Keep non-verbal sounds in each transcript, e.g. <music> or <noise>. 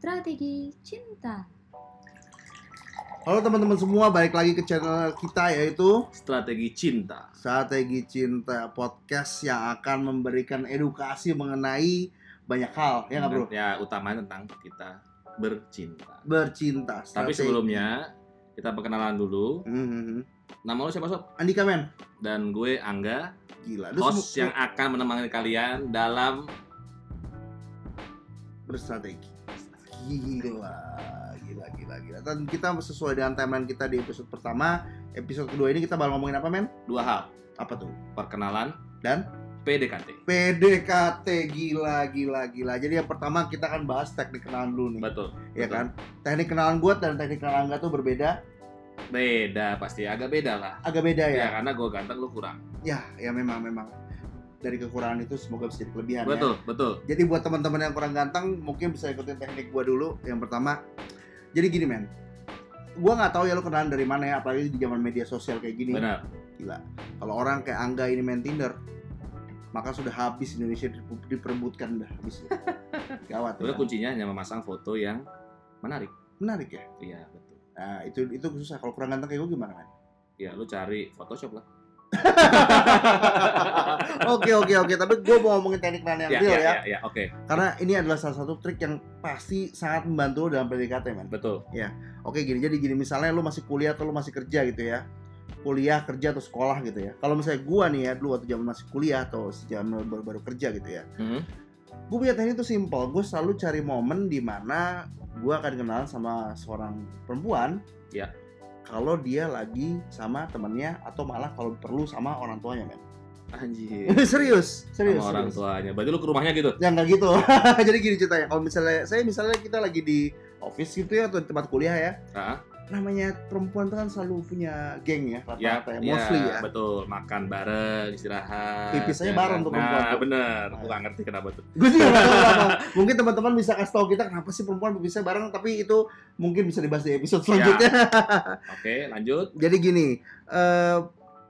Strategi Cinta. Halo teman-teman semua, balik lagi ke channel kita yaitu Strategi cinta. Strategi Cinta Podcast yang akan memberikan edukasi mengenai banyak hal, ya nggak bro? Ya utamanya tentang kita bercinta. Bercinta. Tapi strategi. sebelumnya kita perkenalan dulu. Mhm. Nama lu siapa sob? Andika men, Dan gue Angga, gila. Lu host semu- yang akan menemani kalian dalam berstrategi. Gila, gila, gila, gila. Dan kita sesuai dengan timeline kita di episode pertama, episode kedua ini kita bakal ngomongin apa men? dua hal. Apa tuh? Perkenalan Dan PDKT. PDKT gila, gila, gila. Jadi yang pertama kita akan bahas teknik kenalan dulu nih, Betul. ya betul. kan? Teknik kenalan gue dan teknik kenalan Angga tuh berbeda, Beda pasti agak beda lah. agak beda Ya, ya. karena gue ganteng lu kurang. Ya, ya memang, memang. Dari kekurangan itu semoga bisa jadi kelebihan ya. Betul, betul. Jadi buat teman-teman yang kurang ganteng mungkin bisa ikutin teknik gua dulu. Yang pertama, jadi gini men, gua nggak tahu ya lu kenalan dari mana ya, apalagi di zaman media sosial kayak gini. Benar. Gila. Kalau orang kayak Angga ini main Tinder, maka sudah habis Indonesia diper- diperebutkan dah habis. <laughs> Gawat. Sebenarnya Ya. kuncinya hanya memasang foto yang menarik. Menarik ya. Iya, betul. Nah itu itu susah. Kalau kurang ganteng kayak gua gimana men? Ya, lu cari Photoshop lah. <laughs> Oke oke oke. Tapi gua mau ngomongin teknik kenalan yang Ya, real ya, ya. ya, ya, oke. Karena ini adalah salah satu trik yang pasti sangat membantu lo dalam PDKT men. Betul. Oke gini, jadi gini misalnya lu masih kuliah atau lu masih kerja gitu ya Kuliah, kerja, atau sekolah gitu ya Kalau misalnya gua nih ya, dulu waktu zaman masih kuliah atau zaman baru-baru kerja gitu ya Hmm. Gue punya teknik itu simple, gue selalu cari momen di mana gue akan kenalan sama seorang perempuan Ya. Kalau dia lagi sama temennya atau malah kalau perlu sama orang tuanya men Anjir. <laughs> Serius, serius sama orang serius. tuanya. Berarti lu ke rumahnya gitu? Ya nggak gitu. <laughs> Jadi gini ceritanya. Kalau misalnya saya misalnya kita lagi di office gitu ya atau di tempat kuliah ya. Ah. Namanya perempuan tuh kan selalu punya geng ya Ya, rata-rata ya, mostly ya. betul. Makan bareng, istirahat. Pipis aja ya bareng kan? tuh perempuan Nah, bener. Nah. Gue gak ngerti kenapa tuh. Gue juga nggak tahu kenapa. <laughs> Mungkin teman-teman bisa kasih tahu kita kenapa sih perempuan bisa bareng tapi itu mungkin bisa dibahas di episode selanjutnya. <laughs> Oke, lanjut. Jadi gini, eh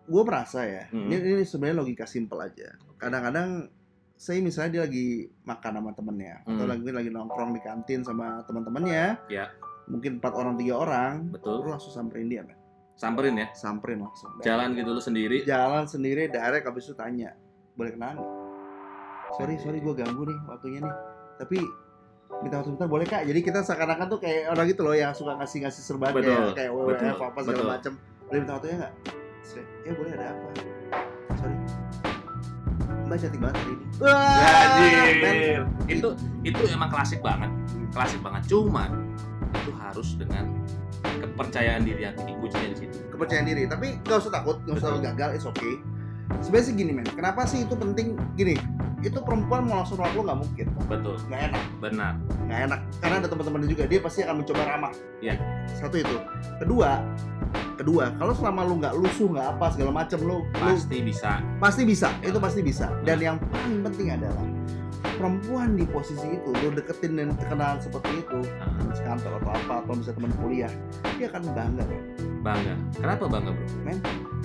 gue merasa ya, Hmm. ini, ini sebenarnya logika simpel aja. Kadang-kadang saya misalnya dia lagi makan sama temennya atau Hmm. lagi lagi nongkrong di kantin sama teman-temannya, Ya. Mungkin empat orang tiga orang, Betul. lu langsung samperin dia, men. Samperin ya. samperin langsung. Jalan gitu lu sendiri. jalan sendiri, direct habis itu tanya, boleh kenalan? Sorry, sorry gue ganggu nih waktunya nih. Tapi minta waktu bentar boleh kak? Jadi kita seakan-akan tuh kayak orang gitu loh yang suka ngasih-ngasih serban Betul, kayak kayak betul, WWF apa segala macam. Boleh minta waktunya nggak? Ya boleh ada apa? Sorry. Mbak cantik banget hari ini. Ya, men. Itu itu emang klasik banget. Klasik banget. Cuman itu harus dengan kepercayaan diri yang tinggi kuncinya di situ. kepercayaan diri tapi nggak usah takut nggak usah takut gagal it's okay sebenarnya sih gini men kenapa sih itu penting gini itu perempuan mau langsung nolak lo nggak mungkin Betul. nggak enak Benar. nggak enak karena ada teman-teman juga dia pasti akan mencoba ramah Iya. satu itu kedua kedua kalau selama lu nggak lusuh nggak apa segala macem lu lu Pasti bisa. pasti bisa itu pasti bisa dan yang paling penting adalah perempuan di posisi itu lu deketin dan kenalan seperti itu Nah, teman sekantor atau apa atau misalnya teman kuliah dia akan bangga ya bangga. Kenapa bangga, Bro?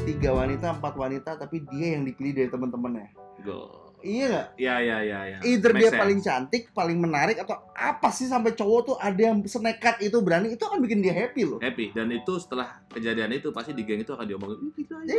tiga wanita empat wanita tapi dia yang dipilih dari teman-temannya Go. Iya nggak Iya, iya, iya, iya. either Make dia sense. paling cantik paling menarik atau apa sih sampai cowok tuh ada yang senekat itu berani itu akan bikin dia happy loh happy dan itu setelah kejadian itu pasti di geng itu akan diomongin "Ih, gitu aja." <laughs>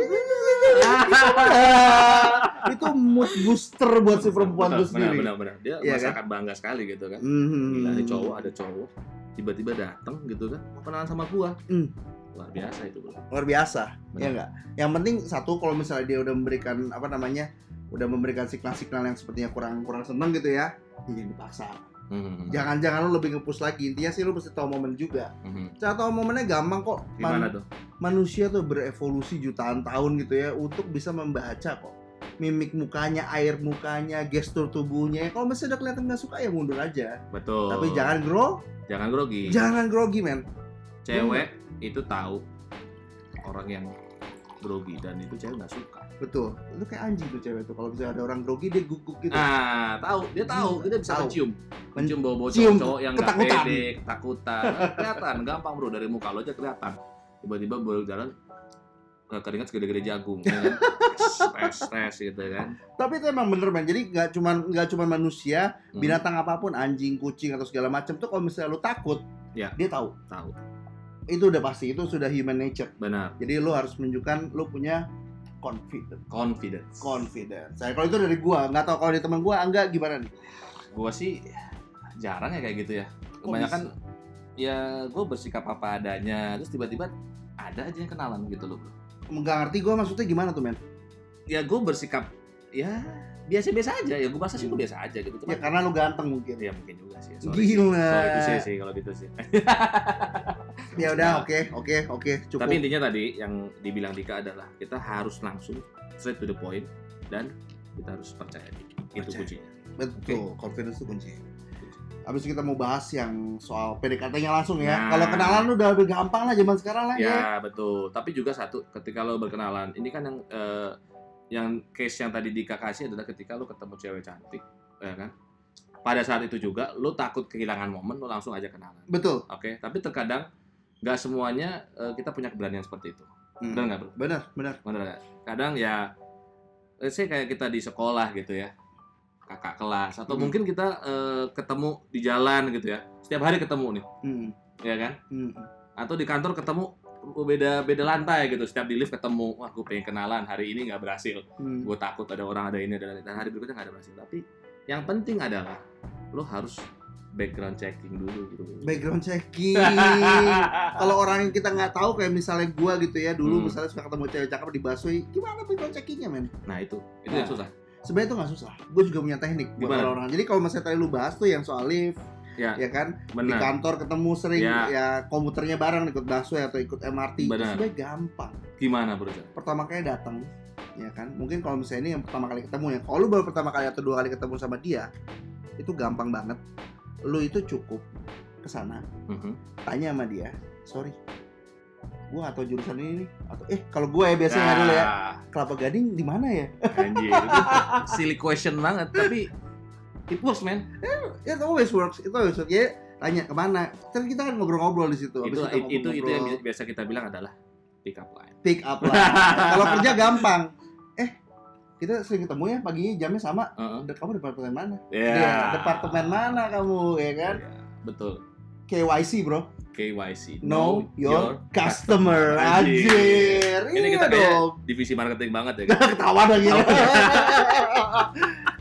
itu mood booster buat si perempuan itu sendiri benar, benar, benar. Dia Iya masa kan? akan bangga sekali gitu kan. Mhm. Gila, ada cowok, ada cowok tiba-tiba datang gitu kan, mau kenalan sama gua. Hmm. Luar biasa itu, luar biasa Benar. ya enggak yang penting satu kalau misalnya dia udah memberikan apa namanya udah memberikan signal-signal yang sepertinya kurang kurang seneng gitu ya ya jangan dipaksa Mhm. jangan-jangan lu lebih ngepus lagi intinya sih lu mesti tahu momen juga Mhm. cara tahu momennya gampang kok Man- Gimana tuh? manusia tuh berevolusi jutaan tahun gitu ya untuk bisa membaca kok mimik mukanya, air mukanya, gestur tubuhnya. Kalau misalnya udah kelihatan nggak suka ya mundur aja. Betul. Tapi jangan grow, jangan grogi. jangan grogi men. Cewek itu tahu orang yang grogi dan itu cewek nggak suka. Betul. Itu kayak anjing tuh cewek tuh. Kalau misalnya ada orang grogi dia guguk gitu. Nah, tahu, dia tahu, Hmm, dia bisa tahu. mencium. Mencium bau-bau cowok yang ketakutan. pede, ketakutan. Kelihatan, gampang bro dari muka lo aja kelihatan. Tiba-tiba baru jalan, keringat segede-gede jagung ya kan? tes tes gitu kan Tapi itu emang bener man. Jadi nggak cuman nggak cuman manusia, Hmm, binatang apa pun, anjing, kucing atau segala macam tuh kalau misalnya lu takut, Ya. dia tahu. tahu Itu udah pasti, itu sudah human nature. benar Jadi lu harus menunjukkan lu punya confidence. confidence Confidence. Saya kalau itu dari gua, nggak tahu kalau di teman gua enggak gimana nih. gua sih jarang ya kayak gitu ya kebanyakan ya gue bersikap apa adanya terus tiba-tiba ada aja yang kenalan gitu loh bro Nggak ngerti gua maksudnya gimana tuh men? ya gue bersikap ya biasa-biasa aja ya gue bahasa sih gue biasa aja gitu Ya cuma karena lu ganteng mungkin. ya mungkin juga sih sorry Gila. Soal itu sih sih kalau gitu sih <laughs> Ya udah, Nah. oke, oke, oke, cukup. tapi intinya tadi yang dibilang Dika adalah kita harus langsung straight to the point dan kita harus percaya diri itu kuncinya Betul, confidence itu kunci. Habis kita mau bahas yang soal PDKT-nya langsung ya. Nah. Kalau kenalan udah lebih gampang lah zaman sekarang lah ya. Ya betul. Tapi juga satu, ketika lo berkenalan, ini kan yang eh, yang case yang tadi Dika kasih adalah ketika lo ketemu cewek cantik, ya kan? Pada saat itu juga lo takut kehilangan momen, lo langsung aja kenalan. Betul. Oke. Tapi terkadang nggak semuanya eh, kita punya keberanian seperti itu. Hmm. Benar nggak bro? Benar, benar. Benar nggak? Kadang ya, let's say kayak kita di sekolah gitu ya, kakak kelas, atau Hmm. mungkin kita eh, ketemu di jalan gitu ya, setiap hari ketemu nih, Hmm. ya kan? Hmm. atau di kantor ketemu beda beda lantai gitu setiap di lift ketemu wah gue pengen kenalan hari ini nggak berhasil Hmm. gue takut ada orang ada ini ada dan hari berikutnya nggak ada berhasil tapi yang penting adalah lo harus background checking dulu gitu Background checking. <laughs> Kalau orang yang kita nggak tahu kayak misalnya gua gitu ya, dulu Hmm. misalnya suka ketemu cewek cakep di busway, gimana background checkingnya men? nah itu itu Nah. yang susah Sebenarnya itu nggak susah. Gue juga punya teknik buat Gimana? orang. Jadi kalau misalnya tadi lu bahas tuh yang soal lift, Ya. ya kan, di benar kantor ketemu sering Ya. ya komuternya bareng ikut busway atau ikut MRT, itu Benar. sebenarnya gampang. gimana bro pertama kali datang ya kan mungkin kalau misalnya ini yang pertama kali ketemu ya kalau lu baru pertama kali atau dua kali ketemu sama dia itu gampang banget lu itu cukup ke sana Mhm. tanya sama dia sorry gua atau jurusan ini nih atau eh kalau gua ya biasanya dulu ya Nah, kelapa gading di mana ya anjir itu silly question banget tapi it works man it always works itu always works ya tanya ke mana terus kita kan ngobrol-ngobrol di situ itu Habis itu itu yang biasa kita bilang adalah pick up line pick up lah <laughs> kalau kerja gampang eh kita sering ketemu ya paginya jamnya sama Heeh. kamu departemen mana Ya. Iya, departemen mana kamu ya kan? Ya, betul KYC bro, KYC know your customer. Anjir. Anjir, Ini iya kita dong. divisi marketing banget ya <laughs> kan? Ketawa dong gitu. <laughs>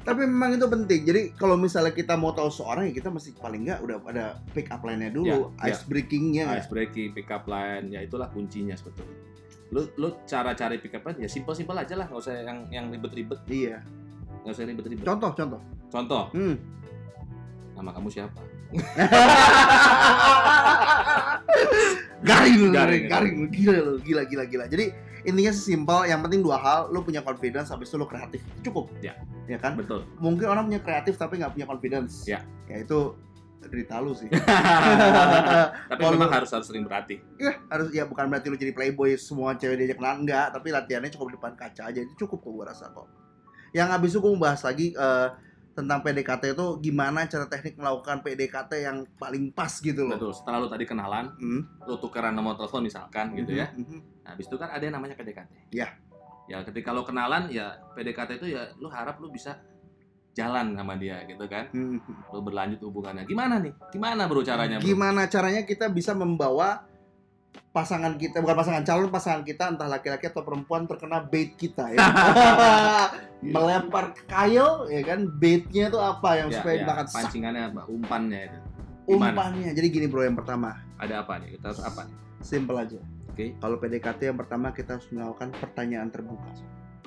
Tapi memang itu penting. Jadi kalau misalnya kita mau tahu seorang ya kita mesti paling nggak udah ada pick up line-nya dulu, Ya, ya. ice breakingnya. ice breaking, pick up line, ya itulah kuncinya sebetulnya. Lu lu cara cari pick up line ya simpel-simpel aja lah, nggak usah yang yang ribet-ribet, Iya. nggak usah ribet-ribet. Contoh, contoh. Contoh, Hmm. nama kamu siapa? <laughs> garing, Garing. garing, lu. gila gila, gila, gila. Jadi intinya sesimpel, yang penting dua hal, lu punya confidence, habis itu lu kreatif, cukup. Ya. Ya kan? Betul. Mungkin orang punya kreatif tapi nggak punya confidence. Ya. Ya itu derita lu sih. <laughs> Tapi Kalau- memang harus harus sering berlatih. ya harus ya bukan berarti lu jadi playboy semua cewek diajak kenalan enggak, tapi latihannya cukup di depan kaca aja itu cukup kok gua rasa kok. Yang habis itu gua mau bahas lagi eh, tentang PDKT itu gimana cara teknik melakukan PDKT yang paling pas gitu loh. Betul. Setelah lu tadi kenalan, Hmm. lu tukeran nomor telepon misalkan gitu ya. Mhm, mhm. Nah, habis itu kan ada yang namanya PDKT. Ya. Ya, ketika lo kenalan ya PDKT itu ya lu harap lu bisa jalan sama dia gitu kan. Mhm. Lu berlanjut hubungannya. Gimana nih? Gimana bro caranya, bro? Gimana caranya kita bisa membawa pasangan kita bukan pasangan calon pasangan kita entah laki-laki atau perempuan terkena bait kita ya <laughs> <laughs> melempar kail ya kan baitnya itu apa yang Ya, supaya ya, sak pancingannya apa? Umpannya itu. Gimana? umpannya jadi gini bro yang pertama Ada apa nih? Kita harus apa nih? simple aja Oke. kalau PDKT yang pertama kita harus melakukan pertanyaan terbuka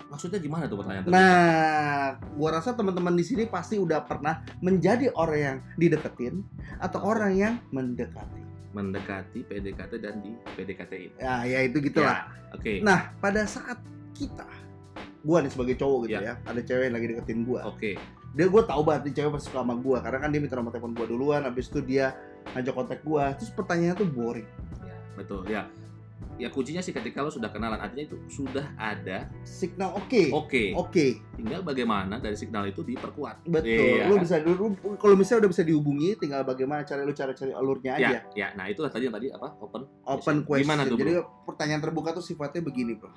Maksudnya gimana tuh pertanyaan tadi? nah gua rasa teman-teman di sini pasti udah pernah menjadi orang yang dideketin atau orang yang mendekati Mendekati PDKT dan di PDKT ini. ya ya itu gitulah Ya, Oke. Nah, pada saat kita gua nih sebagai cowok gitu Ya. ya, ada cewek yang lagi deketin gua. Oke. Dia gua tahu banget nih cewek pasti suka sama gua karena kan dia minta nomor telepon gua duluan, habis itu dia ngajak kontak gua. Terus pertanyaannya tuh boring. Ya, betul. Ya. Ya kuncinya sih ketika lo sudah kenalan artinya itu sudah ada Signal oke. oke. Oke, Tinggal bagaimana dari signal itu diperkuat. betul. Iya Lu kan? bisa kalau misalnya udah bisa dihubungi, tinggal bagaimana cara lu cara cari alurnya aja. Ya, ya. Nah, itulah tadi yang tadi apa? Open. Open Gimana question. tuh, bro? Jadi pertanyaan terbuka tuh sifatnya begini, Bro.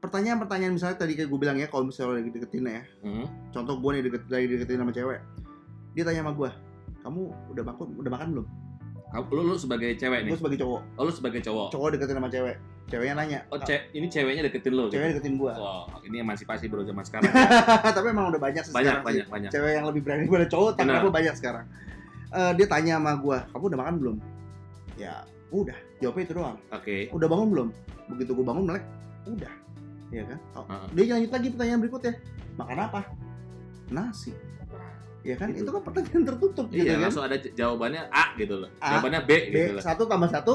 pertanyaan-pertanyaan misalnya tadi kayak gue bilang ya kalau misalnya lo lagi deketin ya Hmm. contoh gue nih deket lagi deketin sama cewek dia tanya sama gue kamu udah makan udah makan belum Lu, lu sebagai cewek nih. gue sebagai cowok Oh, lu sebagai cowok. cowok deketin sama cewek ceweknya nanya Oh, ce- ini ceweknya deketin lu. cewek deketin gue Wah, ini emansipasi bro zaman <laughs> sekarang. tapi emang udah banyak sih banyak, sekarang sih. banyak, banyak. cewek yang lebih berani daripada cowok tapi aku banyak sekarang Eh, dia tanya sama gue kamu udah makan belum ya udah jawabnya itu doang Oke. udah bangun belum begitu gue bangun melek udah ya kan Oh, Heeh. dia lanjut lagi pertanyaan berikutnya makan apa nasi ya kan itu kan pertanyaan tertutup gitu Iya, kan langsung ada jawabannya A gitu loh. A, Jawabannya B, B gitu loh. satu tambah satu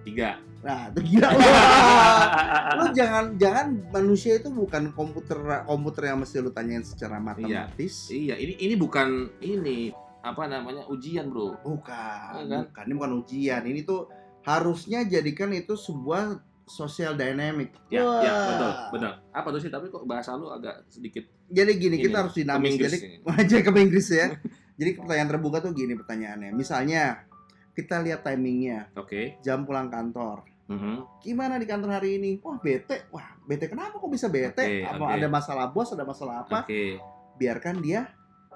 Tiga. nah itu gila lu <laughs> lu jangan jangan manusia itu bukan komputer komputer yang mesti lu tanyain secara matematis Iya, ini ini bukan ini apa namanya ujian bro. bukan Iya kan? bukan ini bukan ujian ini tuh harusnya jadikan itu sebuah social dynamic Ya, Wah. ya betul, benar. Apa tuh sih? Tapi kok bahasa lu agak sedikit jadi gini Ini, kita harus dinamis jadi <laughs> aja ke Inggris ya <laughs> jadi pertanyaan terbuka tuh gini pertanyaannya misalnya kita lihat timingnya Oke. jam pulang kantor Mhm. gimana di kantor hari ini wah bete wah bete kenapa kok bisa bete Oke, apa oke. ada masalah bos ada masalah apa Oke. biarkan dia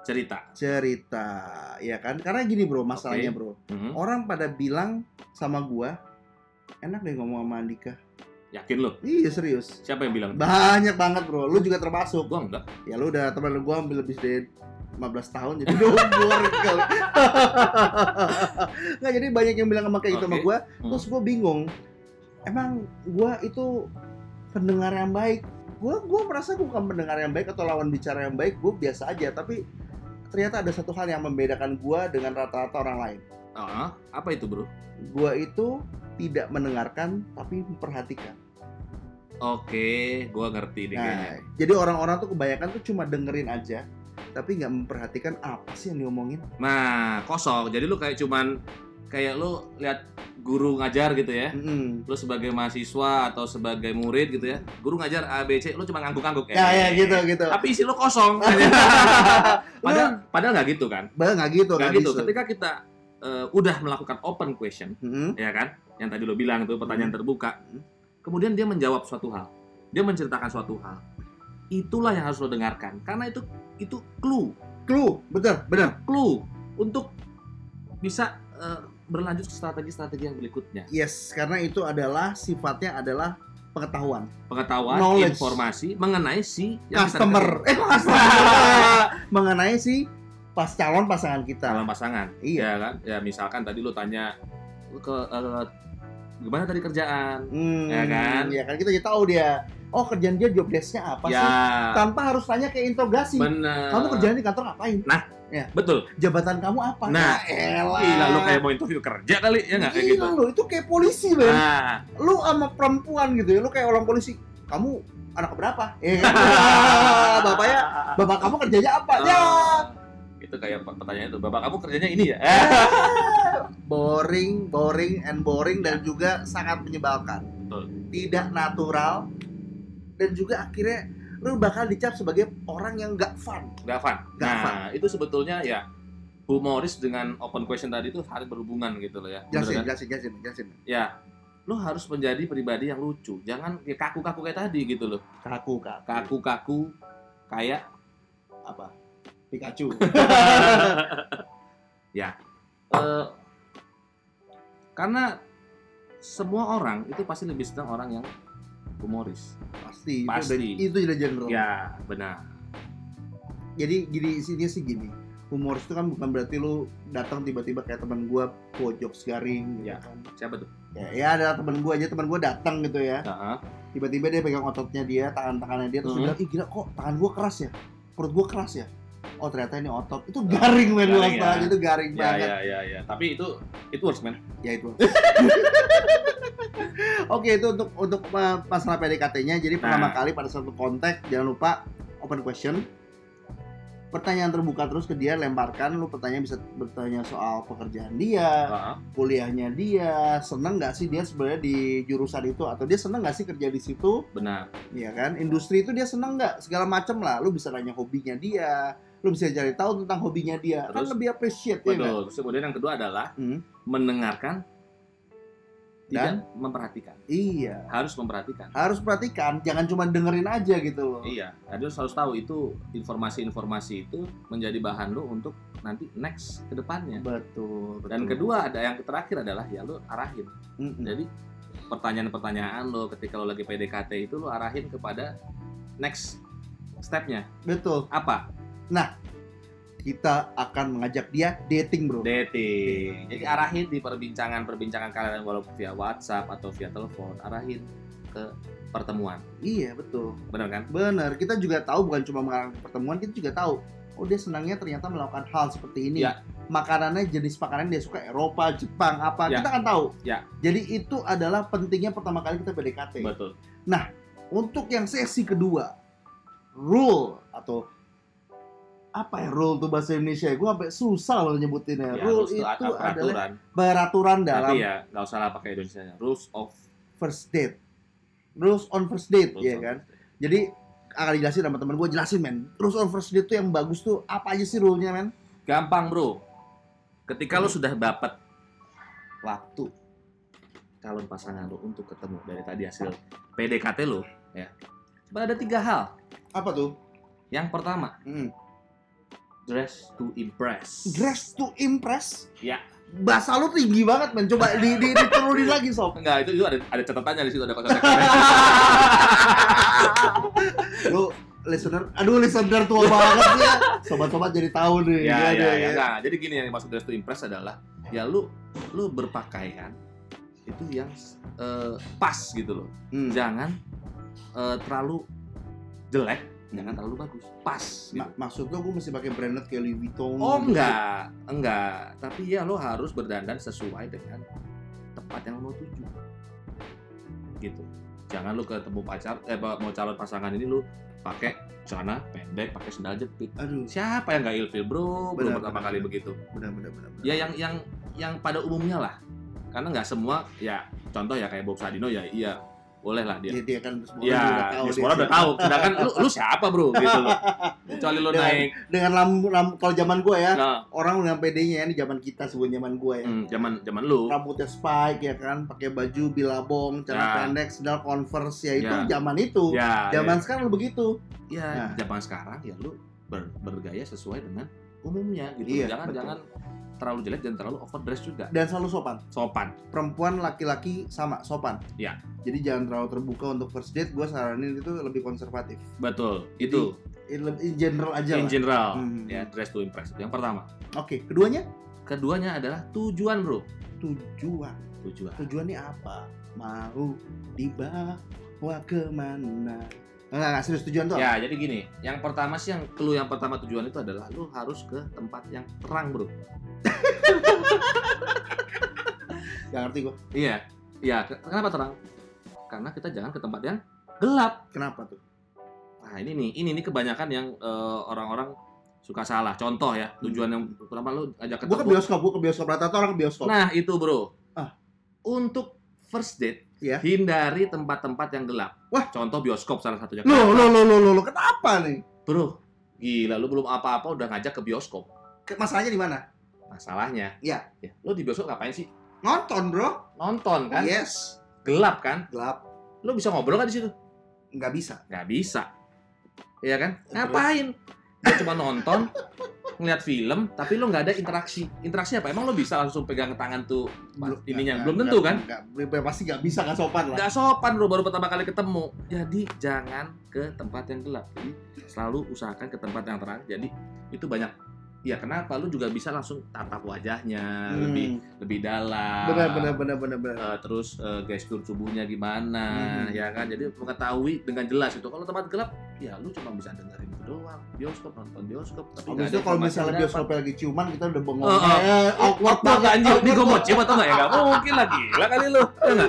Cerita. cerita ya kan karena gini bro masalahnya Oke. bro Mhm. orang pada bilang sama gua enak deh ngomong sama Andika. Yakin lu? iya serius. Siapa yang bilang? banyak banget bro. Lu juga termasuk. Gua enggak. ya lu udah teman gua ambil lebih dari 15 tahun jadi udah umur <laughs> kali nggak jadi banyak yang bilang sama kayak gitu sama gua. Hmm. terus gua bingung. Emang gua itu pendengar yang baik? Gua gua merasa gua bukan pendengar yang baik atau lawan bicara yang baik. Gua biasa aja. Tapi ternyata ada satu hal yang membedakan gua dengan rata-rata orang lain. Ah, apa itu bro? gua itu tidak mendengarkan tapi memperhatikan Oke, gua ngerti kayaknya. nah jadi orang-orang tuh kebanyakan tuh cuma dengerin aja tapi nggak memperhatikan apa sih yang diomongin Nah, kosong. Jadi lu kayak cuman kayak lu lihat guru ngajar gitu ya. Mm-mm. Lu sebagai mahasiswa atau sebagai murid gitu ya. Guru ngajar A B C, lu cuma ngangguk-ngangguk ya ya gitu gitu Tapi isi lu kosong. <laughs> padahal padahal nggak gitu kan? Bah nggak gitu Nggak nggak gitu. bisa. Ketika kita eh, udah melakukan open question, Mm-mm. ya kan? Yang tadi lo bilang itu pertanyaan Hmm. terbuka. Hmm. Kemudian dia menjawab suatu hal. Dia menceritakan suatu hal. Itulah yang harus lo dengarkan karena itu itu clue, clue betul benar clue untuk bisa eh, berlanjut ke strategi-strategi yang berikutnya. yes karena itu adalah sifatnya adalah pengetahuan Pengetahuan, Knowledge. informasi mengenai si customer eh customer <laughs> mengenai si pas calon pasangan kita calon pasangan. Iya. Ya kan? Ya misalkan tadi lo tanya "Lu ke eh, gimana tadi kerjaan? Hmm, Ya kan? ya kan kita jadi tahu dia oh kerjaan dia job desk-nya apa ya, sih tanpa harus tanya ke interogasi bener. kamu kerjaan di kantor ngapain Betul. jabatan kamu apa Nah, Ya elah. Gila lu kayak mau interview kerja kali ya nggak kayak gitu. Lu, itu kayak polisi men Nah, lu sama perempuan gitu ya lu kayak orang polisi kamu anak berapa ya kan? <laughs> bapaknya bapak kamu kerjanya apa ya Ah, itu kayak pe- pertanyaan itu bapak kamu kerjanya ini ya? <laughs> Boring boring and boring dan juga sangat menyebalkan. Betul. tidak natural dan juga akhirnya lu bakal dicap sebagai orang yang gak fun. Nggak fun. Nggak nah fun. itu sebetulnya ya humoris dengan open question tadi itu harus berhubungan gitu loh ya. Jelasin kan? jelasin jelasin jelasin. Ya lo harus menjadi pribadi yang lucu. Jangan kaku-kaku kayak tadi gitu loh. Kaku kaku kaku-kaku kayak apa Pikachu. <laughs> Ya. Eh, karena semua orang itu pasti lebih senang orang yang humoris. Pasti, Pasti. itu udah genre. Ya benar. Jadi gini isinya sih gini. Humoris itu kan bukan berarti lu datang tiba-tiba kayak teman gua pojok garing gitu Ya. kan. siapa tuh? Ya, ya ada teman gua aja teman gua datang gitu ya. Heeh. tiba-tiba dia pegang ototnya dia tangan tangannya dia terus dia Mhm. bilang ih gila kok tangan gua keras ya? Perut gua keras ya oh ternyata ini otot. Itu garing men lu ya. itu garing ya banget. ya ya ya. Tapi itu itu works man ya itu <laughs> oke itu untuk untuk masalah PDKT-nya jadi pertama Nah. kali pada suatu konteks jangan lupa open question. Pertanyaan terbuka terus ke dia lemparkan. Lu pertanyaan bisa bertanya soal pekerjaan dia Heeh. kuliahnya dia. Seneng nggak sih dia sebenarnya di jurusan itu? Atau dia seneng nggak sih kerja di situ? Benar. Ya kan? Industri itu dia seneng nggak? Segala macam lah. Lu bisa nanya hobinya dia lu bisa cari tahu tentang hobinya dia kan Terus? lebih appreciate ya terus kemudian yang kedua adalah Hmm. mendengarkan tidak memperhatikan. Iya. Harus memperhatikan. Harus perhatikan, jangan cuma dengerin aja gitu loh. Iya, harus harus tahu itu informasi-informasi itu menjadi bahan lu untuk nanti next ke depannya. Betul, betul. Dan kedua ada yang terakhir adalah ya lu arahin. Mm-mm. Jadi pertanyaan-pertanyaan lo ketika lo lagi PDKT itu lo arahin kepada next stepnya betul. apa? Kita akan mengajak dia dating, Bro. Dating. Jadi arahin di perbincangan-perbincangan kalian walaupun via WhatsApp atau via telepon, arahin ke pertemuan. Iya, betul. Benar kan? Benar. Kita juga tahu bukan cuma mengarahkan pertemuan, kita juga tahu oh dia senangnya ternyata melakukan hal seperti ini. Ya. Makanannya jenis makanan dia suka Eropa, Jepang, apa. Ya. Kita kan tahu. Ya. Jadi itu adalah pentingnya pertama kali kita PDKT. Betul. Untuk yang sesi kedua, rule atau apa ya rule tuh bahasa Indonesia? Gue sampai susah loh nyebutinnya. Ya, rule itu adalah peraturan. peraturan dalam Tapi ya nggak usah lah pakai Indonesia. Rules of first date. Rules on first date, rules ya kan? Jadi akan dijelasin sama teman gue jelasin men. Rules on first date tuh yang bagus tuh apa aja sih rule-nya men? Gampang bro. Ketika lo sudah dapat waktu calon pasangan lo untuk ketemu dari tadi hasil PDKT lo, ya. Cuma ada tiga hal. Apa tuh? Yang pertama, Hmm. Dress to impress. Dress to impress. Ya. Bahasa lu tinggi banget men. Coba di, di, diturunin lagi sob. Enggak, itu, itu ada ada catatannya di situ ada konsep. <laughs> Lu listener, aduh listener tua banget ya. Sobat-sobat jadi tahu nih. ya, Gimana ya, ya, ya? enggak. Jadi gini yang dimaksud dress to impress adalah ya lu lu berpakaian itu yang eh, pas gitu loh. Hmm. Jangan eh, terlalu jelek, jangan Hmm. terlalu bagus. Pas gitu. Ma- maksud lo gue mesti pakai branded kayak Louis Vuitton Oh gitu? enggak, enggak. Tapi ya lo harus berdandan sesuai dengan tempat yang lo mau tuju. Gitu. Jangan lo ketemu pacar, eh mau calon pasangan ini lo pakai celana pendek, pakai sendal jepit. Aduh, Siapa yang nggak ilfil bro? Belum Benar, pertama benar, kali benar. begitu. benar benar benar. benar. Ya yang yang yang pada umumnya lah. Karena nggak semua ya contoh ya kayak Bob Sadino ya iya boleh lah dia. Dia, dia kan semua Ya, udah tahu ya semua udah tahu. Sedangkan lu, lu siapa bro gitu loh. Kecuali lu Dengan- naik. Dengan lampu, lampu kalau zaman gue ya, Nah, orang dengan PD-nya ya, ini zaman kita sebelum zaman gue ya. hmm, zaman zaman lu. Rambutnya spike ya kan, pakai baju bilabong, celana Ya. pendek, sendal converse ya itu Ya. zaman itu. Ya, Zaman sekarang begitu. ya, Nah. zaman sekarang ya lu ber- bergaya sesuai dengan umumnya gitu. Iya, jangan betul. jangan terlalu jelek dan terlalu overdress juga. Dan selalu sopan. Sopan. Perempuan laki-laki sama sopan. Ya. Jadi jangan terlalu terbuka untuk first date. Gue saranin itu lebih konservatif. Betul. Itu In, in general aja in lah. general Hmm. ya dress to impress. Yang pertama. Oke, keduanya Keduanya adalah tujuan, Bro. tujuan. Tujuan. Tujuannya apa? Mau dibawa ke mana? Enggak, enggak serius tujuan tuh apa? Ya, jadi gini, yang pertama sih yang clue yang pertama tujuan itu adalah lu harus ke tempat yang terang, Bro. <laughs> Gak ngerti gue. Iya. Iya, ke- kenapa terang? Karena kita jangan ke tempat yang gelap. Kenapa tuh? Nah, ini nih, ini nih kebanyakan yang eh, orang-orang suka salah. Contoh ya, tujuan yang pertama lu ajak ke ketemu. bioskop, gue ke bioskop rata-rata orang ke bioskop. Nah, itu, Bro. Ah. Untuk first date, Iya. hindari tempat-tempat yang gelap. Wah. Contoh bioskop salah satunya. Loh, loh, loh, loh, loh, loh, kenapa nih? Bro, gila lu belum apa-apa udah ngajak ke bioskop. Masalahnya di mana? Masalahnya, Iya. ya, lu di bioskop ngapain sih? Nonton, bro. Nonton kan? Yes. Gelap kan? Gelap. Lu bisa ngobrol kan di situ? Nggak bisa. Nggak bisa. Iya kan? Ngapain? Lu cuma nonton, ngeliat film, tapi lu nggak ada interaksi. Interaksi apa? Emang lu bisa langsung pegang tangan tuh Belum- ininya? nggak- Belum tentu kan? nggak- nggak- pasti nggak bisa, nggak sopan lah. Nggak sopan bro, baru pertama kali ketemu. Jadi jangan ke tempat yang gelap. Jadi selalu usahakan ke tempat yang terang. Jadi itu banyak. Ya kenapa? Lu juga bisa langsung tatap wajahnya Hmm. lebih lebih dalam. Benar, benar, benar, benar, benar. Eh, terus eh, gestur tubuhnya gimana, Hmm. ya kan? Jadi mengetahui dengan jelas itu. Kalau tempat gelap, ya lu cuma bisa dengerin doang. Bioskop nonton bioskop. Tapi nggak Habis itu kalau misalnya bioskop lagi ciuman, kita udah bengong. Oh, oh. Eh, awkward banget. anjir. Ini gue mau cium atau nggak ya? Nggak mungkin lagi. Gila kali lu. Ya?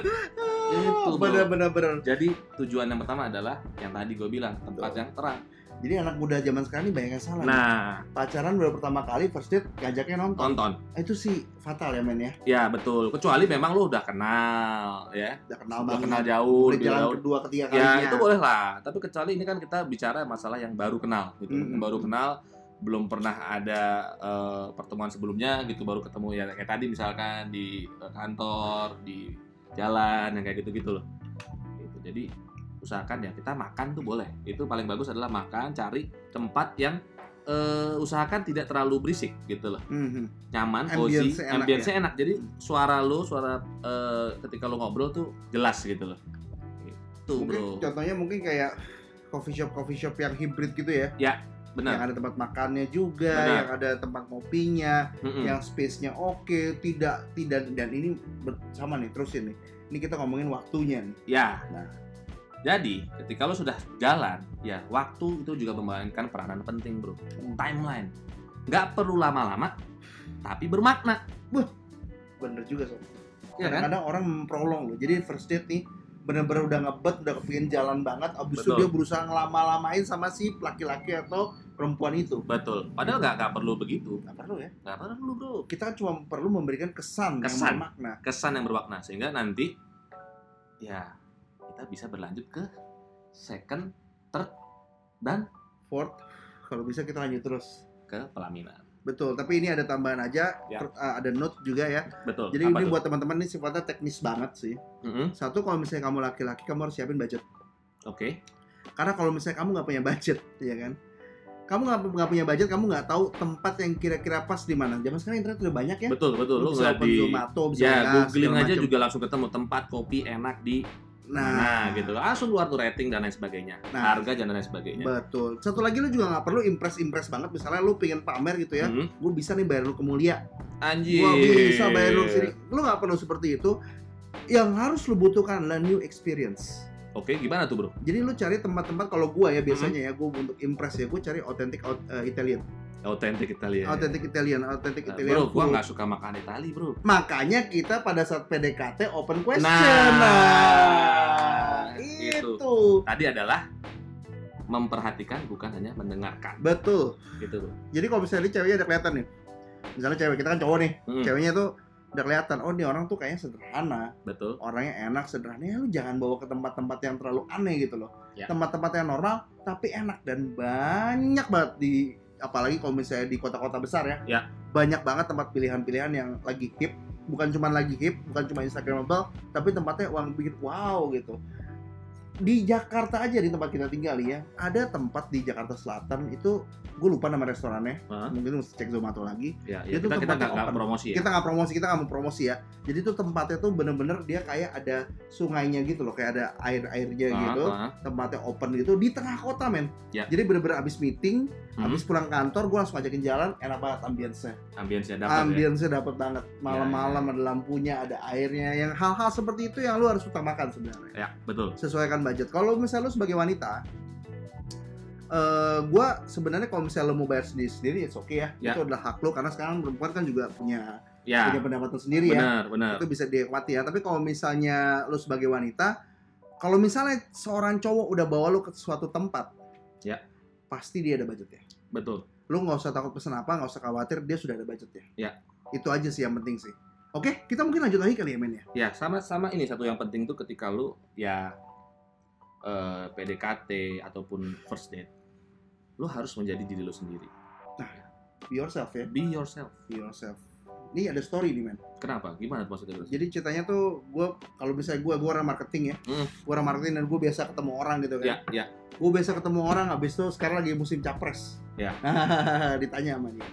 Itu, benar. Jadi tujuan yang pertama adalah yang tadi gue bilang tempat yang terang. Jadi anak muda zaman sekarang ini banyak yang salah. nih. Nah, Pacaran baru pertama kali first date ngajaknya nonton. tonton. Ah, Itu sih fatal ya men ya. Ya betul. Kecuali memang lu udah kenal, ya. Udah kenal Udah banget. kenal jauh, Udah jalan jauh. kedua ketiga Ya kalinya. itu boleh lah. Tapi kecuali ini kan kita bicara masalah yang baru kenal, gitu. Mm-mm. Yang baru kenal, belum pernah ada eh, pertemuan sebelumnya, gitu. Baru ketemu ya kayak tadi misalkan di eh, kantor, di jalan yang kayak gitu-gitu loh. Gitu. Jadi usahakan ya kita makan tuh boleh. Itu paling bagus adalah makan, cari tempat yang eh, usahakan tidak terlalu berisik gitu loh. Mhm. Nyaman, cozy, Ambience enak ambience ya? enak. Jadi suara lu, suara eh, ketika lu ngobrol tuh jelas gitu loh. Gitu, Mungkin Bro. contohnya mungkin kayak coffee shop coffee shop yang hibrid gitu ya. Yang Benar. ada tempat makannya juga, Benar. yang ada tempat ngopinya, Mm-mm. yang space-nya oke, tidak tidak dan ini ber- sama nih terusin nih. Ini kita ngomongin waktunya nih. Ya. Nah. Jadi, ketika lo sudah jalan, ya waktu itu juga memainkan peranan penting, bro. Timeline. Nggak perlu lama-lama, tapi bermakna. Bener juga sob. Ya kan? Kadang-kadang orang memprolong loh. Jadi first date nih bener-bener udah ngebet, udah kepingin jalan banget, abis itu dia berusaha ngelama-lamain sama si laki-laki atau perempuan itu. Betul. Padahal nggak nggak perlu begitu. Nggak perlu ya. Nggak perlu, bro. Kita cuma perlu memberikan kesan, Kesan. yang bermakna. Kesan yang bermakna sehingga nanti ya kita bisa berlanjut ke second, third, dan Fourth, kalau bisa kita lanjut terus. ke pelaminan. Betul, tapi ini ada tambahan aja, Ya. uh, ada note juga ya. Betul. Jadi ini tuh? buat teman-teman ini sifatnya teknis banget sih. Mm-mm. Satu, kalau misalnya kamu laki-laki, kamu harus siapin budget. Oke. Karena kalau misalnya kamu nggak punya budget, ya kan? Kamu nggak punya budget, kamu nggak tahu tempat yang kira-kira pas di mana. Zaman sekarang internet udah banyak ya. Betul, betul. Lu bisa nggak open di Zomato, bisa ya ngas, googling aja macem. juga langsung ketemu tempat kopi enak di Nah, Nah, gitu. Langsung keluar tuh rating dan lain sebagainya. Nah. Harga dan lain sebagainya. Betul. Satu lagi lu juga nggak perlu impress-impress banget. Misalnya lu pengen pamer gitu ya, Hmm. gue bisa nih bayar lu ke mulia. Anjir. Gua bisa bayar lu sini. Lu nggak perlu seperti itu. Yang harus lu butuhkan adalah new experience. Oke, gimana tuh, Bro? Jadi lu cari tempat-tempat kalau gua ya biasanya Hmm. ya gua untuk impress ya gua cari authentic out- eh, Italian, Authentic Italia. authentic Italian, authentic Nah, Italian. bro, gua nggak suka makan Itali, bro. Makanya kita pada saat PDKT open question. Nah, itu. gitu. Tadi adalah memperhatikan bukan hanya mendengarkan, Betul. gitu, bro. Jadi kalau misalnya ceweknya udah kelihatan nih. Misalnya cewek kita kan cowok nih, Hmm, ceweknya tuh udah kelihatan. Oh, ini orang tuh kayaknya sederhana, betul. orangnya enak, sederhana. Ya lu jangan bawa ke tempat-tempat yang terlalu aneh gitu loh. Ya. Tempat-tempat yang normal tapi enak dan banyak banget di apalagi kalau misalnya di kota-kota besar ya. Ya. Banyak banget tempat pilihan-pilihan yang lagi hip, bukan cuma lagi hip, bukan cuma instagramable, tapi tempatnya uang bikin wow gitu. Di Jakarta aja di tempat kita tinggal ya, ada tempat di Jakarta Selatan itu gue lupa nama restorannya, Hah? mungkin mesti cek Zomato lagi Ya, ya Itu kita kita nggak promosi ya. kita nggak promosi kita nggak mau promosi ya jadi tuh tempatnya tuh bener-bener dia kayak ada sungainya gitu loh kayak ada air airnya Ah, gitu tempatnya open gitu di tengah kota men Ya. jadi bener-bener abis meeting Hmm. abis pulang kantor gue langsung ngajakin jalan enak banget ambience-nya Ambience-nya dapat ya. ambience-nya dapet banget malam-malam Ya, ada lampunya ada airnya yang hal-hal seperti itu yang lu harus utamakan sebenarnya Ya, betul. sesuaikan budget kalau misalnya lu sebagai wanita eh gue sebenarnya kalau misalnya lu mau bayar sendiri sendiri it's okay ya. Ya. itu adalah hak lu karena sekarang perempuan kan juga punya Ya, punya pendapatan sendiri ya benar, benar. itu bisa dinikmati ya tapi kalau misalnya lu sebagai wanita kalau misalnya seorang cowok udah bawa lu ke suatu tempat Ya. pasti dia ada budgetnya Betul. lu nggak usah takut pesen apa nggak usah khawatir dia sudah ada budgetnya Ya. itu aja sih yang penting sih oke kita mungkin lanjut lagi kali ya men ya Ya, sama sama ini satu yang penting tuh ketika lu ya eh, PDKT ataupun first date, lu harus menjadi diri lu sendiri. be yourself ya Be yourself. be yourself ini ada story nih men Kenapa? Gimana maksudnya? Jadi ceritanya tuh gue kalau misalnya gue gue orang marketing ya Hmm. gue orang marketing dan gue biasa ketemu orang gitu kan Ya, ya. gue biasa ketemu orang habis itu sekarang lagi musim capres Ya. <laughs> ditanya sama dia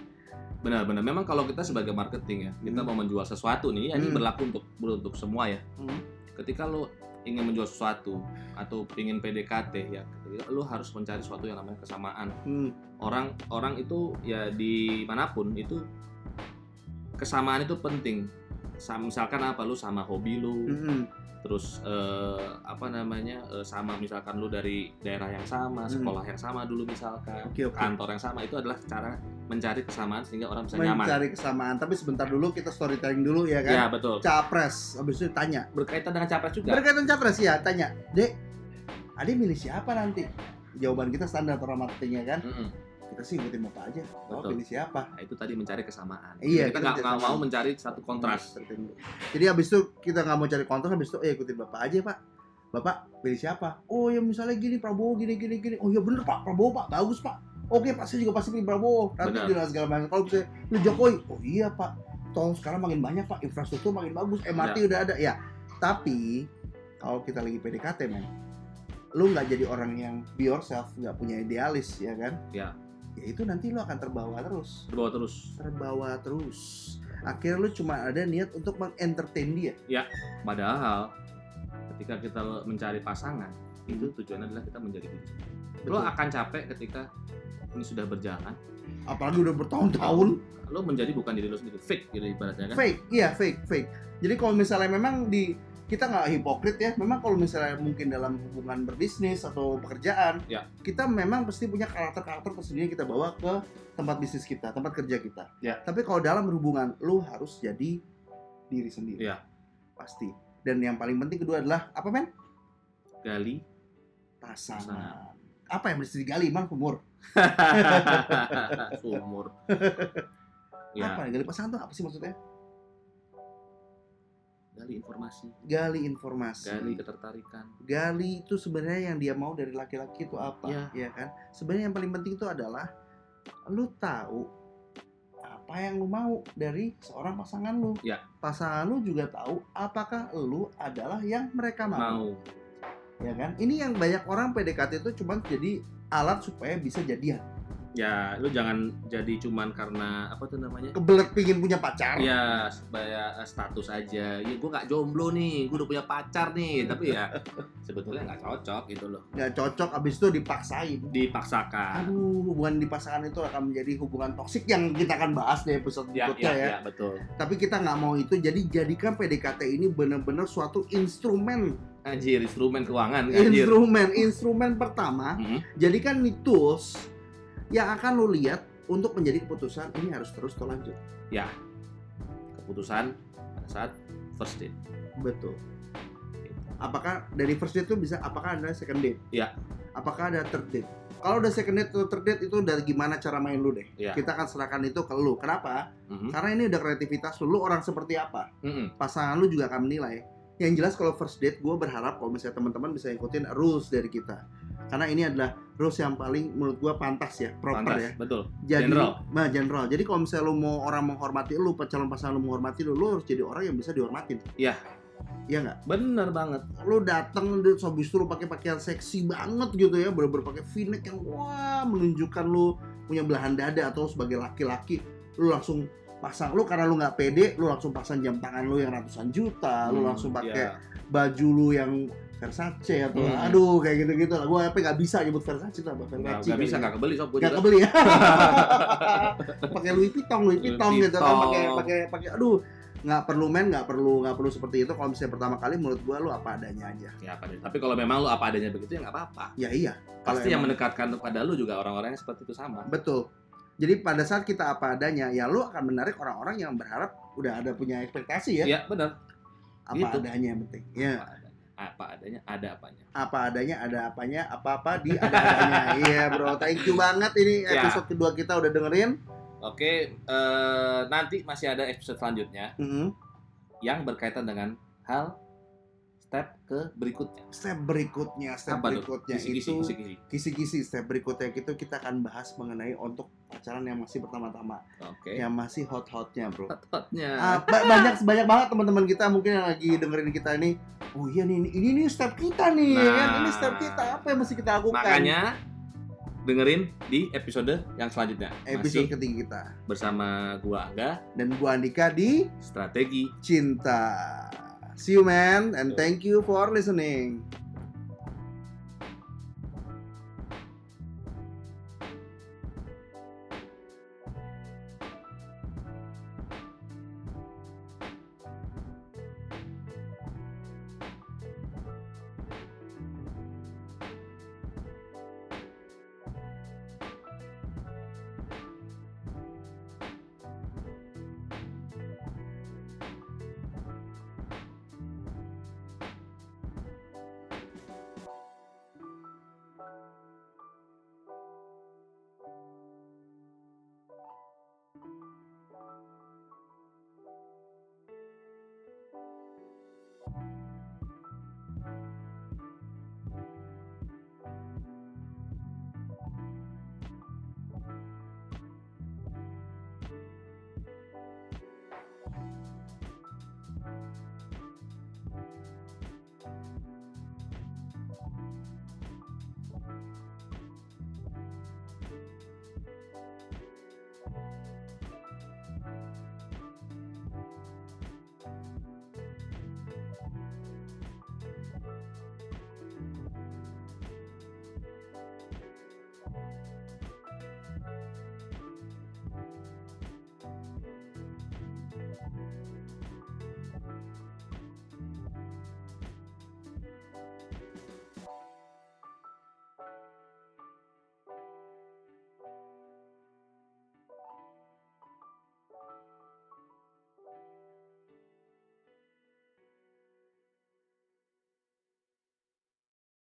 Benar, benar. Memang kalau kita sebagai marketing ya, kita Hmm. mau menjual sesuatu nih, ya ini Hmm. berlaku untuk untuk semua ya. Hmm. Ketika lu ingin menjual sesuatu atau ingin PDKT ya, ketika lu harus mencari sesuatu yang namanya kesamaan. Hmm. Orang orang itu ya di mana pun itu kesamaan itu penting. Sa- Misalkan apa lu sama hobi lu, Hmm. terus eh, apa namanya eh, sama misalkan lu dari daerah yang sama, Hmm. sekolah yang sama dulu misalkan, Oke, oke. kantor yang sama itu adalah cara mencari kesamaan sehingga orang bisa nyaman. mencari kesamaan tapi sebentar dulu kita storytelling dulu ya kan Ya betul. capres habis itu tanya Berkaitan dengan capres juga. berkaitan capres ya tanya dek adik milih siapa nanti jawaban kita standar orang marketingnya kan Mm-mm. Kita sih ikutin bapak aja. Betul. pilih siapa? Nah, itu tadi mencari kesamaan. Iya, kita nggak mau mencari satu kontras. jadi habis itu kita nggak mau cari kontras habis itu eh ikutin bapak aja pak. Bapak pilih siapa? Oh ya misalnya gini Prabowo gini gini gini. Oh ya bener pak. Prabowo pak. Bagus pak. Oke pak saya juga pasti pilih Prabowo. Nanti dengan segala macam. Kalau misalnya pilih Jokowi. Oh iya pak. Tol sekarang makin banyak pak. Infrastruktur makin bagus. MRT Ya. udah ada. Ya Tapi kalau kita lagi PDKT men, lu nggak jadi orang yang be yourself, nggak punya idealis ya kan? Ya. Ya itu nanti lu akan terbawa terus, Terbawa terus. terbawa terus. Akhirnya lu cuma ada niat untuk mengentertain dia. Padahal ketika kita mencari pasangan, itu tujuannya adalah kita menjadi diri. Lo akan capek ketika ini sudah berjalan, Apalagi udah bertahun-tahun. lo menjadi bukan diri lo sendiri, fake gitu ibaratnya kan. Fake, iya fake, fake. Jadi kalau misalnya memang di kita nggak hipokrit ya, memang kalau misalnya mungkin dalam hubungan berbisnis atau pekerjaan, Ya. kita memang pasti punya karakter-karakter tersendiri yang kita bawa ke tempat bisnis kita, tempat kerja kita. Ya. Tapi kalau dalam berhubungan, lu harus jadi diri sendiri. Ya. Pasti. Dan yang paling penting kedua adalah apa men? Gali Pasangan. Pasangan. Apa yang mesti digali, Bang? Umur. <laughs> umur. <laughs> ya, Apa? Gali pasangan tuh apa sih maksudnya? Gali informasi, Gali informasi. gali ketertarikan. gali itu sebenarnya yang dia mau dari laki-laki itu apa Iya. ya kan sebenarnya yang paling penting itu adalah lu tahu apa yang lu mau dari seorang pasangan lu Ya. pasangan lu juga tahu apakah lu adalah yang mereka mau, Mau. ya kan ini yang banyak orang PDKT itu cuma jadi alat supaya bisa jadian Ya, lu jangan jadi cuman karena apa tuh namanya? kebelet pingin punya pacar Ya, supaya eh, status aja. Ya, gue nggak jomblo nih, gue udah punya pacar nih. Tapi ya, sebetulnya nggak cocok gitu loh. nggak cocok abis itu dipaksain Dipaksakan. aduh hubungan di pasangan itu akan menjadi hubungan toksik yang kita akan bahas di episode Ya, berikutnya ya, ya ya, betul. tapi kita nggak mau itu jadi jadikan PDKT ini benar-benar suatu instrumen Anjir, instrumen keuangan, anjir. instrumen instrumen pertama Mhm. jadikan ini tools yang akan lo lihat untuk menjadi keputusan ini harus terus atau lanjut Keputusan pada saat first date. betul apakah dari first date itu bisa apakah ada second date Iya. apakah ada third date kalau udah second date atau third date itu dari gimana cara main lu deh Iya. kita akan serahkan itu ke lu kenapa Mhm. karena ini udah kreativitas lu lu orang seperti apa Mhm. pasangan lu juga akan menilai. Yang jelas kalau first date gue berharap kalau misalnya teman-teman bisa ikutin rules dari kita. Karena ini adalah rules yang paling menurut gue pantas ya, proper Pantas, ya. betul. Jadi, General. Nah, general. Jadi kalau misalnya lu mau orang menghormati lu, calon pasangan lu menghormati lu, lu harus jadi orang yang bisa dihormatin. Iya. Iya nggak? Bener banget. Lu datang di habis itu lu pakai pakaian seksi banget gitu ya, bener-bener pakai v-neck yang wah menunjukkan lu punya belahan dada atau sebagai laki-laki, lu langsung pasang lu karena lu nggak pede, lu langsung pasang jam tangan lu yang ratusan juta, lu Hmm, langsung pakai iya. baju lu yang Versace atau Hmm. aduh kayak gitu-gitu lah. Gue apa nggak bisa nyebut Versace lah, Versace. Nggak, bisa, nggak kebeli sob gue Nggak kebeli ya. <laughs> pakai Louis Vuitton, Louis Vuitton gitu kan, pakai pakai pakai aduh nggak perlu men, nggak perlu nggak perlu seperti itu. Kalau misalnya pertama kali menurut gua lu apa adanya aja. Ya, apa adanya. Tapi kalau memang lu apa adanya begitu ya nggak apa-apa. Ya iya. Pasti yang emang- mendekatkan kepada lu juga orang-orang yang seperti itu sama. betul. Jadi pada saat kita apa adanya, ya lu akan menarik orang-orang yang berharap udah ada punya ekspektasi ya. Iya, benar. Apa gitu. adanya yang penting. Ya. Apa adanya. Apa ada apanya. apa adanya ada apanya apa-apa di ada adanya <laughs> iya bro thank you banget ini Ya. episode kedua kita udah dengerin Oke, eh, nanti masih ada episode selanjutnya Mhm. yang berkaitan dengan hal step ke berikutnya. step berikutnya step Apa berikutnya Kisi-kisi, itu kisi-kisi. step berikutnya itu kita akan bahas mengenai untuk pacaran yang masih pertama-tama Oke. yang masih hot-hotnya bro Hot-hotnya. Ah, ba- banyak banyak banget teman-teman kita mungkin yang lagi dengerin kita ini oh iya nih ini, ini nih step kita nih ya kan ini Nah. step kita apa yang mesti kita lakukan Makanya dengerin di episode yang selanjutnya. episode Masih ketiga kita bersama gua Angga, dan gua Andika di strategi cinta. See you man and thank you for listening.